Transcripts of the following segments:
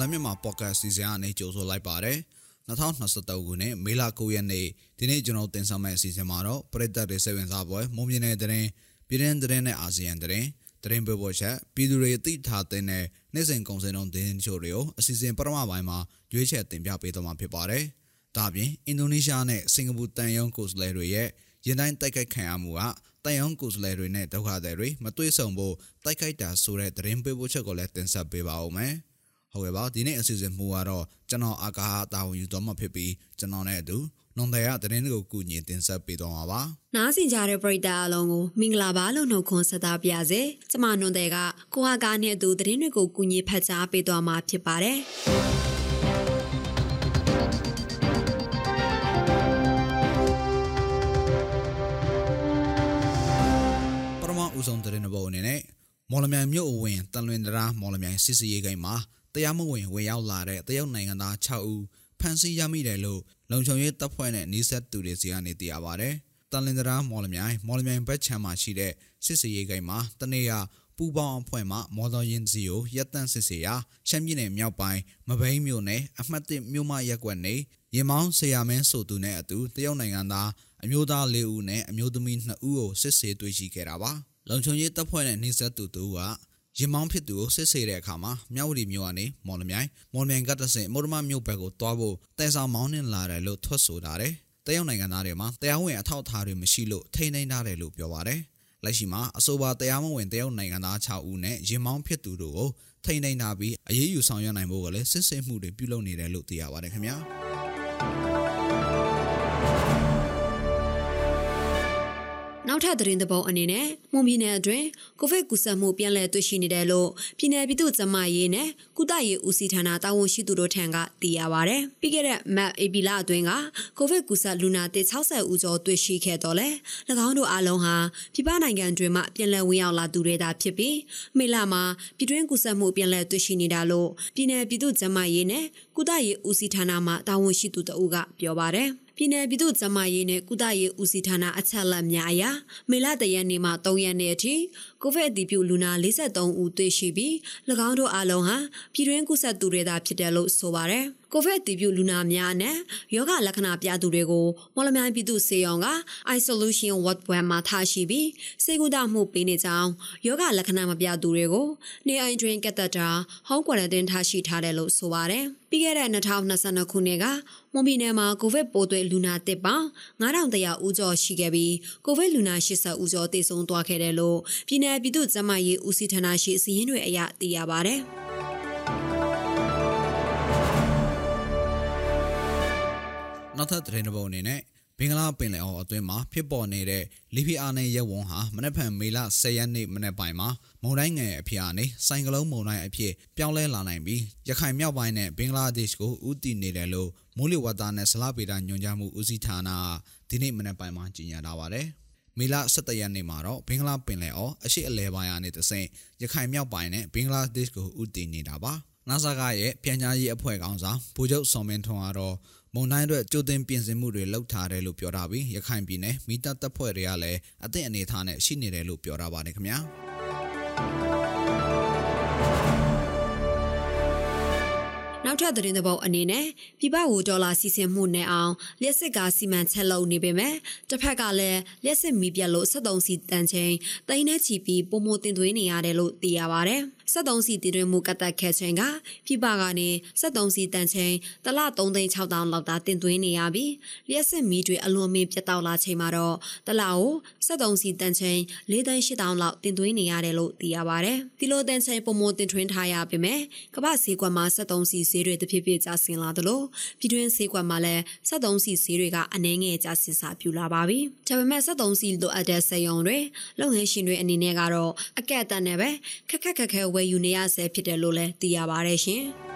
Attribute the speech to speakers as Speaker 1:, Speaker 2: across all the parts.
Speaker 1: လမြန်မာပေါ့ကတ်စီစဉ်အနေကြိုဆိုလိုက်ပါတယ်2023ခုနှစ်မေလ9ရက်နေ့ဒီနေ့ကျွန်တော်တင်ဆက်မယ့်အစီအစဉ်မှာတော့ပရိသတ်တွေစိတ်ဝင်စားပွဲမုံမြင့်တဲ့တဲ့ရင်ပြည်တွင်းတဲ့နဲ့အာဆီယံတဲ့ရင်သတင်းပေးပို့ချက်ပြည်သူတွေသိထားတဲ့နေ့စဉ်ကုန်စည်နှုန်းသတင်းချို့တွေကိုအစီအစဉ်ပထမပိုင်းမှာရွေးချယ်တင်ပြပေးသွားမှာဖြစ်ပါတယ်။ဒါပြင်အင်ဒိုနီးရှားနဲ့စင်ကာပူတန်ယုံကိုယ်စားလှယ်တွေရဲ့ရင်တိုင်းတိုက်ခိုက်ခံရမှုကတန်ယုံကိုယ်စားလှယ်တွေနဲ့ဒုက္ခသည်တွေမတွေ့ဆုံဖို့တိုက်ခိုက်တာဆိုတဲ့သတင်းပေးပို့ချက်ကိုလည်းတင်ဆက်ပေးပါဦးမယ်။ ဟုတ်ကဲ့ပါဒီနေ့အစီအစဉ်မူကတော့ကျွန်တော်အာကာတာဝန်ယူတော်မှာဖြစ်ပြီးကျွန်တော်နဲ့အတူနွန်တဲ့ရသတင်းတွေကိုကူညီတင်ဆက်ပေးသွားမှာပါ။
Speaker 2: နားဆင်ကြတဲ့ပရိသတ်အလုံးကိုမင်္ဂလာပါလို့နှုတ်ခွန်းဆက်သပါရစေ။ကျွန်မနွန်တဲ့ကကိုဟာကားနဲ့အတူသတင်းတွေကိုကူညီဖတ်ကြားပေးသွားမှာဖြစ်ပါတယ်။
Speaker 1: ဦးဆောင်တဲ့နဘောအနေနဲ့မော်လမြိုင်မြို့အဝင်တန်လွင်တရာမော်လမြိုင်စစ်စီရေးဂိမ်းမှာ တရားမဝင်ဝင်ရောက်လာတဲ့တရုတ်နိုင်ငံသား6ဦးဖမ်းဆီးရမိတယ်လို့လုံခြုံရေးတပ်ဖွဲ့နဲ့နှိစက်သူတွေစီကနေသိရပါဗျ။တန်လင်တရာမော်လမြိုင်မော်လမြိုင်ဘက်ခြမ်းမှာရှိတဲ့စစ်စီရေးဂိမ်းမှာတနေ့ကပူပေါင်းအဖွဲ့မှမော်တော်ယာဉ်စီကိုရပ်တန့်စစ်ဆေးရာရှမ်းပြည်နယ်မြောက်ပိုင်းမဘိန်းမြို့နယ်အမှတ်1မြို့မရက်ကွက်နေရင်မောင်းဆရာမင်းဆိုသူနဲ့အတူတရုတ်နိုင်ငံသားအမျိုးသား၄ဦးနဲ့အမျိုးသမီး2ဦးကိုစစ်ဆေးတွေ့ရှိခဲ့တာပါ။လုံခြုံရေးတပ်ဖွဲ့နဲ့နှိစက်သူတို့က ရင်မောင်းဖြစ်သူကိုစစ်ဆေးတဲ့အခါမှာမြောက်ဝတီမြို့ကနေမော်လမြိုင်မော်လမြိုင်ကတဆင်မော်ဒမမြို့ဘက်ကိုတွားဖို့တဲဆောင်မောင်းနှင်လာတယ်လို့ထွက်ဆိုတာတယ်။တရုတ်နိုင်ငံသားတွေမှာတရားဝင်အထောက်အထားတွေမရှိလို့ထိန်းသိမ်းထားတယ်လို့ပြောပါတယ်။လက်ရှိမှာအဆိုပါတရားမဝင်တရုတ်နိုင်ငံသား6ဦးနဲ့ရင်မောင်းဖြစ်သူတို့ကိုထိန်းသိမ်းထားပြီးအရေးယူဆောင်ရွက်နိုင်ဖို့ကလည်းစစ်ဆေးမှုတွေပြုလုပ်နေတယ်လို့သိရပါတယ်ခင်ဗျာ။
Speaker 2: နောက်ထပ်သတင်းသဘောအနေနဲ့မွန်ပြည်နယ်အတွင်းကိုဗစ်ကူးစက်မှုပြန်လည်တွေ့ရှိနေတယ်လို့ပြည်내ပြည်သူ့ကျန်းမာရေးနဲ့ကုသရေးဦးစီးဌာနတာဝန်ရှိသူတို့ထံကသိရပါဗျ။ပြီးခဲ့တဲ့မတ်အေပီလာအတွင်းကကိုဗစ်ကူးစက်လူနာတစ်60ဦးကျော်တွေ့ရှိခဲ့တော့လေ၎င်းတို့အားလုံးဟာပြည်ပနိုင်ငံတွေမှပြန်လည်ဝင်ရောက်လာသူတွေသာဖြစ်ပြီးမေလမှာပြည်တွင်းကူးစက်မှုပြန်လည်တွေ့ရှိနေတာလို့ပြည်내ပြည်သူ့ကျန်းမာရေးနဲ့ကုသရေးဦးစီးဌာနမှတာဝန်ရှိသူတဦးကပြောပါတယ်။ ပြည်내ပြည်သူ့ကျန်းမာရေးနဲ့ကုသရေးဦးစီးဌာနအချက်အလက်များအရမေလတရက်နေ့မှ3ရက်နေ့အထိကိုဗစ်အတည်ပြုလူနာ43ဦးတွေ့ရှိပြီး၎င်းတို့အားလုံးဟာပြည်တွင်းကူးစက်သူတွေသာဖြစ်တယ်လို့ဆိုပါတယ်။ကိုဗစ်တည်ပြုလူနာများနဲ့ယောဂလက္ခဏာပြသူတွေကိုမော်လမြိုင်ပြည်သူစေယုံက isolation ward ဘွဲမှာထားရှိပြီးစေကူတာမှုပေးနေကြောင်းယောဂလက္ခဏာမပြသူတွေကိုနေအိမ်တွင်ကက်သက်တာ home quarantine ထားရှိထားတယ်လို့ဆိုပါတယ်။ပြီးခဲ့တဲ့2022ခုနှစ်ကမွန်ပြည်နယ်မှာကိုဗစ်ပိုးတွေ့လူနာတစ်ပေါင်း9100ဦးကျော်ရှိခဲ့ပြီးကိုဗစ်လူနာ80ဦးကျော်သေဆုံးသွားခဲ့တယ်လို့ပြည်내ပြည်သူ့ကျန်းမာရေးဦးစီးဌာနရှိစီးရင်တွေအရသိရပါတ
Speaker 1: နောက်ထပ်သတင်းတစ်ပုဒ်အနေနဲ့ဘင်္ဂလားပင်လယ်အော်အတွင်းမှာဖြစ်ပေါ်နေတဲ့လီဖီအာနယ်ရဲဝန်းဟာမနက်ဖြန်မေလ10ရက်နေ့မနက်ပိုင်းမှာမုန်တိုင်းငယ်အဖြစ်အနေစိုင်ကလုံးမုန်တိုင်းအဖြစ်ပြောင်းလဲလာနိုင်ပြီးရခိုင်မြောက်ပိုင်းနဲ့ဘင်္ဂလားဒေ့ရှ်ကိုဦးတည်နေတယ်လို့မိုးလေဝသနဲ့ဆလပေတာညွှန်ကြားမှုဦးစီးဌာနဒီနေ့မနက်ပိုင်းမှာကြေညာထားပါတယ်။မေလ17ရက်နေ့မှာတော့ဘင်္ဂလားပင်လယ်အော်အရှိအလဲပိုင်းကနေတဆင့်ရခိုင်မြောက်ပိုင်းနဲ့ဘင်္ဂလားဒေ့ရှ်ကိုဦးတည်နေတာပါ။ NASA ကရဲ့ပြန်ကြားရေးအဖွဲ့ကောင်ဆောင်ဗိုလ်ချုပ်စော်မင်းထွန်းကတော့မုန်တိုင်းအတွက်ကြိုတင်ပြင်ဆင်မှုတွေလုပ်ထားတယ်လို့ပြောထားပြီးရခိုင်ပြည်နယ်မိသားတပ်ဖွဲ့တွေကလည်းအသင့်အနေထားနဲ့ရှိနေတယ်လို့ပြောထားပါတယ်ခင်ဗျာ
Speaker 2: နောက်ထပ်သတင်းသဘောအနေနဲ့ပြပဝူဒေါ်လာစီစဉ်မှုနဲ့အောင်လျှက်စစ်ကားစီမံချက်လုပ်နေပေမဲ့တစ်ဖက်ကလည်းလျှက်စစ်မီးပြတ်လို့73စီတန်ချိန်တိန်းနဲ့ချီပြီးပုံမတင်သွင်းနေရတယ်လို့သိရပါဗျ။ 73စီတည်တွင်မှုကတ်သက်ခဲ့ချိန်ကပြပကနေ73စီတန်ချိန်တလ3သိန်း6တောင်လောက်သာတင်သွင်းနေရပြီးလျှက်စစ်မီးတွေအလွန်မင်းပြတ်တောက်လာချိန်မှာတော့တလကို73စီတန်ချိန်4သိန်း8တောင်လောက်တင်သွင်းနေရတယ်လို့သိရပါဗျ။ဒီလိုတန်ချိန်ပုံမတင်ထွင်းထားရပေမဲ့ကမ္ဘာဈေးကွက်မှာ73စီဈေးတွေတဖြည်းဖြည်းကျဆင်းလာသလိုပြည်တွင်းဈေးကွက်မှာလည်း73စီဈေးတွေကအနည်းငယ်ကျဆင်းစာပြုလာပါပြီ။ဒါပေမဲ့73စီလိုအပ်တဲ့စက်ရုံတွေလုပ်ငန်းရှင်တွေအနေနဲ့ကတော့အကက်အတန်နဲ့ပဲခက်ခက်ခက်ခဲဝယ်ယူနေရဆဲဖြစ်တယ်လို့လည်းသိရပါတယ်ရှင်။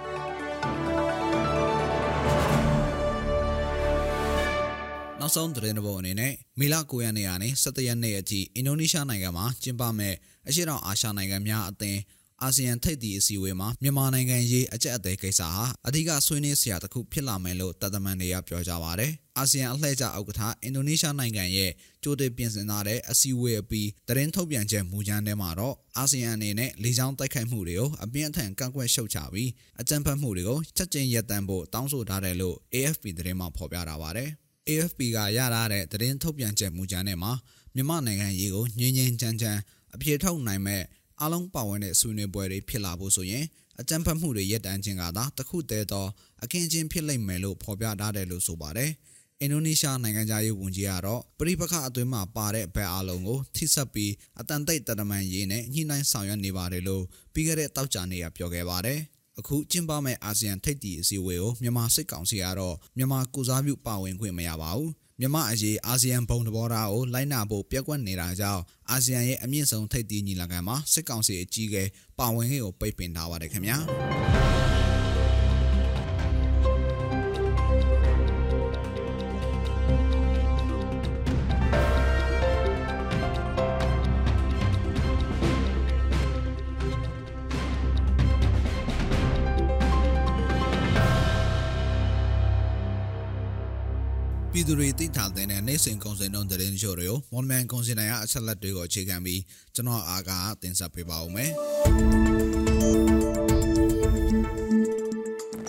Speaker 1: နောက်ဆုံးသတင်းတစ်ပုဒ်အနေနဲ့မေလ9ရက်နေ့ကနေ17ရက်နေ့အထိအင်ဒိုနီးရှားနိုင်ငံမှာကျင်းပမဲ့အရှေ့တောင်အာရှနိုင်ငံများအသင်း အာဆီယံထိပ်သီးအစည်းအဝေးမှာမြန်မာနိုင်ငံရေးအကြက်အသေးကိစ္စဟာအဓိကဆွေးနွေးစရာတစ်ခုဖြစ်လာမယ်လို့တသမန်တွေကပြောကြပါတယ်။အာဆီယံအလှည့်ကျဥက္ကဋ္ဌအင်ဒိုနီးရှားနိုင်ငံရဲ့ကြိုတင်ပြင်ဆင်ထားတဲ့အစည်းအဝေးအပြီးသတင်းထုတ်ပြန်ချက်မူကြမ်းထဲမှာတော့အာဆီယံအနေနဲ့လေကြောင်းတိုက်ခိုက်မှုတွေကိုအပြင်းအထန်ကန့်ကွက်ရှုတ်ချပြီးအကြမ်းဖက်မှုတွေကိုချက်ချင်းရပ်တန့်ဖို့တောင်းဆိုထားတယ်လို့ AFP သတင်းမှာဖော်ပြထားပါတယ်။ AFP ကရထားတဲ့သတင်းထုတ်ပြန်ချက်မူကြမ်းထဲမှာမြန်မာနိုင်ငံရေးကိုငြင်းငြင်းချမ်းချမ်းအပြေထုတ်နိုင်မဲ့ အလုံးပါဝင်တဲ့ဆွေးနွေးပွဲတွေဖြစ်လာဖို့ဆိုရင်အကြမ်းဖက်မှုတွေရပ်တန့်ခြင်းကသာတခုတည်းသောအခင်းချင်းဖြစ်လိမ့်မယ်လို့ဖော်ပြထားတယ်လို့ဆိုပါတယ်။အင်ဒိုနီးရှားနိုင်ငံသားရေးဝန်ကြီးကတော့ပြိပခအတွင်းမှာပါတဲ့ဘက်အလုံးကိုထိစပ်ပြီးအတန်တိတ်တရမန်ရေးနဲ့ညှိနှိုင်းဆောင်ရွက်နေပါတယ်လို့ပြီးခဲ့တဲ့တောက်ကြနေရပြောခဲ့ပါတယ်။အခုကျင်းပမဲ့အာဆီယံထိပ်သီးအစည်းအဝေးကိုမြန်မာစစ်ကောင်စီကတော့မြန်မာကုစားပြုပါဝင်ခွင့်မရပါဘူး။ မြန်မာအရေးအာဆီယံဘုံသဘောထားကိုလိုက်နာဖို့ပြက်ကွက်နေတာကြောင့်အာဆီယံရဲ့အမြင့်ဆုံးထိပ်သီးညီလာခံမှာစစ်ကောင်စီအကြီးအကဲပါဝင်ခွင့်ကိုပိတ်ပင်ထားပါတယ်ခင်ဗျာ သူတွေသိထားတဲ့နိုင်စင်ကုံစင်တို့တရင်ချို့တွေကိုမွန်မန်ကုံစင်တိုင်းအချက်လက်တွေကိုအခြေခံပြီးကျွန်တော်အားကတင်ဆက်ပေးပါဦးမယ်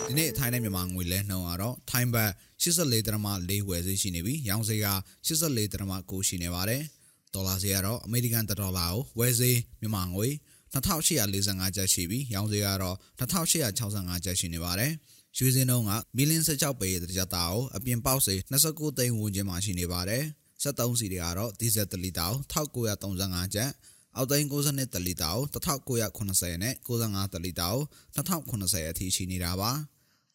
Speaker 1: ဒီနေ့ထိုင်းနဲ့မြန်မာငွေလဲနှုန်းကတော့ထိုင်းဘတ်84ဒရမ4ဝယ်ဈေးရှိနေပြီးရောင်းဈေးက84ဒရမ9ရှိနေပါတယ်ဒေါ်လာဈေးကတော့အမေရိကန်ဒေါ်လာကိုဝယ်ဈေးမြန်မာငွေ2845ကျပ်ရှိပြီးရောင်းဈေးကတော့2865ကျပ်ရှိနေပါတယ် ရွှေစင်းတုံးကမီလင်း16ပေတကြတာကိုအပြင်ပေါက်စေ29သိန်းဝန်းကျင်မှာရှိနေပါတယ်73စီတွေကတော့ဒီဇယ်တလီတာကို1935ကျပ်အောက်သိန်း62တလီတာကို1980နဲ့95တလီတာကို2080အထိရှိနေတာပါ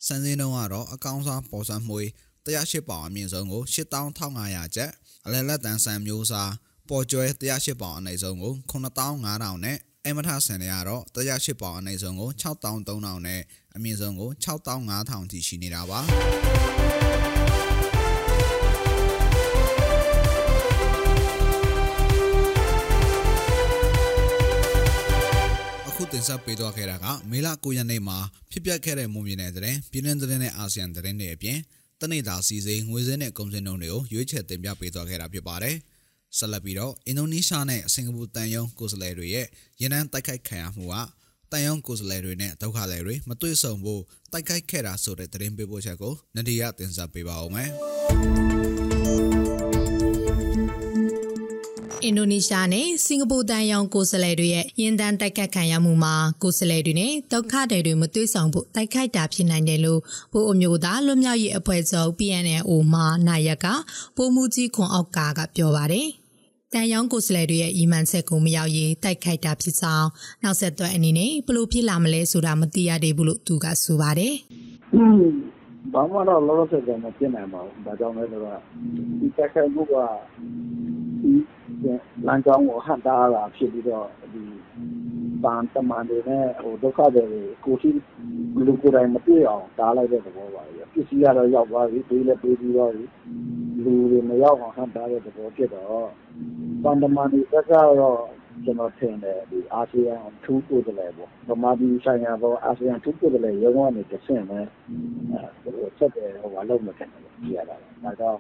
Speaker 1: စံစင်းတုံးကတော့အကောင်စားပေါ်စံမွေ108ပေါင်အမြင့်ဆုံးကို11500ကျပ်အလဲလက်တန်းဆန်မျိုးစားပေါ်ကျွဲ108ပေါင်အနည်းဆုံးကို9500နဲ့ အမထဆန်တွေကတော့108ပေါင်အနည်းဆုံးကို6300နဲ့အမြင့်ဆုံးကို6500ထိရှိနေတာပါခုတင်ဆက်ပေးသွားခဲ့တာကမေလ9ရက်နေ့မှာဖြစ်ပျက်ခဲ့တဲ့မွန်ပြည်နယ်သတင်းပြည်내သတင်းနဲ့အာဆီယံသတင်းတွေအပြင်တနေ့တာစီစိန်ငွေစင်းနဲ့ကုန်စည်နှုန်းတွေကိုရွေးချယ်တင်ပြပေးသွားခဲ့တာဖြစ်ပါတယ်။ ဆက်လက်ပြီးတော့အင်ဒိုနီးရှားနဲ့စင်ကာပူတန်ယုံကိုယ်စားလှယ်တွေရဲ့ရန်တန်းတိုက်ခိုက်ခံရမှုကတန်ယုံကိုယ်စားလှယ်တွေနဲ့ဒုက္ခသည်တွေမတွေ့ဆုံဖို့တိုက်ခိုက်ခဲ့တာဆိုတဲ့သတင်းပေးပို့ချက်ကိုနဒီယာတင်ဆက်ပေးပါဦးမယ်။
Speaker 3: အင်ဒိုနီးရှားနဲ့စင်ကာပူတန်ရောင်ကိုယ်စားလှယ်တွေရဲ့ရင်တန်းတိုက်ခတ်ခံရမှုမှာကိုယ်စားလှယ်တွေနဲ့ဒုက္ခတွေတွေမသွေးဆောင်ဖို့တိုက်ခိုက်တာဖြစ်နိုင်တယ်လို့ဗိုလ်အမျိုးသားလွတ်မြောက်ရေးအဖွဲ့ချုပ် PNLO မှနိုင်ရကဗိုလ်မှူးကြီးခွန်အောက်ကကပြောပါတယ်။တန်ရောင်ကိုယ်စားလှယ်တွေရဲ့အီမန်ဆက်ကိုမရောက်ရေးတိုက်ခိုက်တာဖြစ်ဆောင်နောက်ဆက်တွဲအနေနဲ့ဘလို့ဖြစ်လာမလဲဆိုတာမသိရသေးဘူးလို့သူကဆိုပါတယ်။
Speaker 4: อืมဘာမှတော့လောလောဆယ်ဆယ်မဖြစ်နိုင်ပါဘူး။ဒါကြောင့်လည်းဆိုတော့ဒီတက်ခိုက်မှုကဒီ လမ်းကြောင်းကိုဟန်တားတာဖြစ်ပြီးတော့ဒီပန်တမန်တွေနဲ့ဟိုဒုက္ခတွေကိုရှိလူကိုယ်တိုင်မတွေ့အောင်တားလိုက်တဲ့သဘောပါပဲပစ္စည်းကတော့ရောက်သွားပြီပေးလည်းပေးပြီးတော့လူတွေမရောက်အောင်ဟန်တားတဲ့သဘောဖြစ်တော့ပန်တမန်တွေတက်ကတော့ ကျွန်တော်ထင်တယ်ဒီအာဆီယံထူးကိုယ်တည်းပေါ့ဗမာပြည်ဆိုင်ရာပေါ့အာဆီယံထူးကိုယ်တည်းရုံးကနေတစ်ဆင့်ပဲအဲဆက်တယ်ဟိုဘာလို့မထင်ဘူးကြည့်ရတာဒါကြောင့်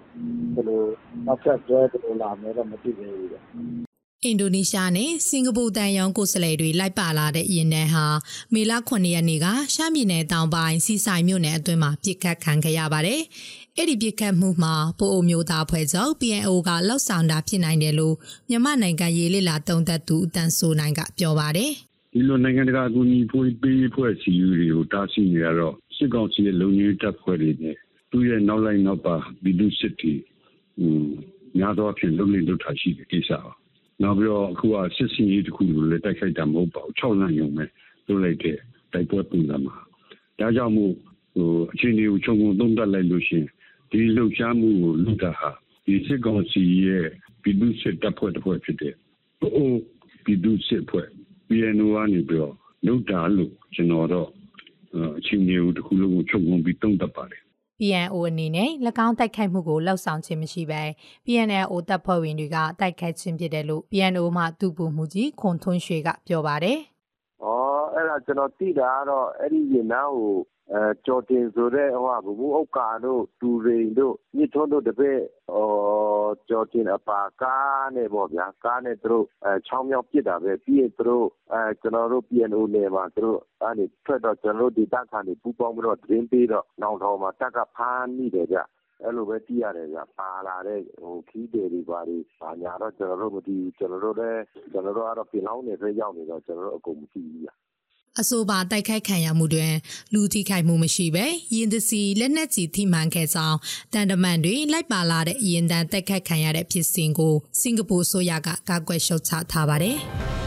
Speaker 4: ဘယ်လိုနောက်ဆက်တွဲဘယ်လိုလာမလဲတော့မသိသေးဘူး
Speaker 3: အင်ဒိုနီးရှားနဲ့စင်ကာပူတန်ရောင်ကိုယ်စားလှယ်တွေလိုက်ပါလာတဲ့ရင်နှန်းဟာမေလ9ရက်နေ့ကရှမ်းပြည်နယ်တောင်ပိုင်းစီဆိုင်မြို့နယ်အတွင်းမှာပြစ်ခတ်ခံခဲ့ရပါတယ်။အဲ့ဒီပြစ်ခတ်မှုမှာပိုအိုမျိုးသားဖွဲ့ချုပ် PNO ကလောက်ဆောင်တာဖြစ်နိုင်တယ်လို့မြန်မာနိုင်ငံရေးလေလာတုံးသက်သူအတန်ဆိုနိုင်ကပြောပါတယ်။
Speaker 5: ဒီလိုနိုင်ငံတကာအကူအညီဖွေးပေးဖွဲ့စည်းရေးတွေကိုတားဆီးနေရတော့စစ်ကောင်စီရဲ့လုံခြုံရေးတပ်ဖွဲ့တွေနဲ့သူ့ရဲ့နောက်လိုက်နောက်ပါဗီဒုစစ်တီများသောအားဖြင့်လုပ်နေလုပ်ထားရှိတဲ့ကိစ္စပါ။ နောက်ပြီးတော့အခုကစစ်စင်ရေးတစ်ခုကိုလည်းတိုက်ခိုက်တာမဟုတ်ပါဘူး။၆လရုံပဲလုပ်လိုက်တဲ့တိုက်ပွဲပုံစံမှာဒါကြောင့်မို့ဟိုအခြေအနေကိုခြုံငုံသုံးသပ်လိုက်လို့ရှိရင်ဒီလှုပ်ရှားမှုကိုလုပ်တာဟာဒီစစ်ကောင်စီရဲ့ပြည်သူစစ်တပ်ဖွဲ့တစ်ဖွဲ့ဖြစ်တဲ့အိုပြည်သူစစ်ဖွဲ့ PNO ကနေပြီးတော့လုပ်တာလို့ကျွန်တော်တော့အချင်းမျိုးတစ်ခုလုံးကိုခြုံငုံပြီးသုံးသပ်ပါတယ်
Speaker 3: PNO အနေနဲ့၎င်းတိုက်ခိုက်မှုကိုလှောက်ဆောင်ခြင်းမရှိဘဲ PNO တပ်ဖွဲ့ဝင်တွေကတိုက်ခိုက်ခြင်းဖြစ်တယ်လို့ PNO မှသူ့ပုံမှုကြီးခွန်ထွန်းရွှေကပြောပါတယ်။
Speaker 4: အော်
Speaker 6: ကျွန်တော်သိတာကတော့အဲ့ဒီရင်နာကိုအဲကြော်တင်ဆိုတဲ့ဟိုဟာဘူဥက္ကာတို့တူရိန်တို့မြစ်ထွန်းတို့တပည့်ဟော ကြော်တင်အပါကားနဲ့ပေါ့ဗျာကားနဲ့သူတို့အဲချောင်းမြောက်ပစ်တာပဲပြီးရင်သူတို့အဲကျွန်တော်တို့ PNO နယ်မှာသူတို့အဲ့ဒီထွက်တော့ကျွန်တော်တို့ဒီတပ်ခါနေပူပေါင်းပြီးတော့သတင်းပေးတော့နောင်တော်မှာတက်ကဖမ်းမိတယ်ဗျအဲ့လိုပဲသိရတယ်ဗျပါလာတဲ့ဟိုခီးတယ်တွေပါတွေဘာညာတော့ကျွန်တော်တို့မသိဘူးကျွန်တော်တို့လည်းကျွန်တော်တို့ကတော့ပြင်လောင်းနေပဲရောက်နေတော့ကျွန်တော်တို့အကုန်မသိဘူးဗျ
Speaker 3: အဆိုပါတိုက်ခိုက်ခံရမှုတွင် လူထိခိုက်မှုမရှိဘဲရင်သစီလက်နက်ကြီးထိမှန်ခဲ့ဆောင်တန်တမန်တွေလိုက်ပါလာတဲ့ရင်တန်တိုက်ခိုက်ခံရတဲ့ဖြစ်စဉ်ကိုစင်ကာပူအစိုးရကကာကွယ်ရှုတ်ချထားပါတယ်။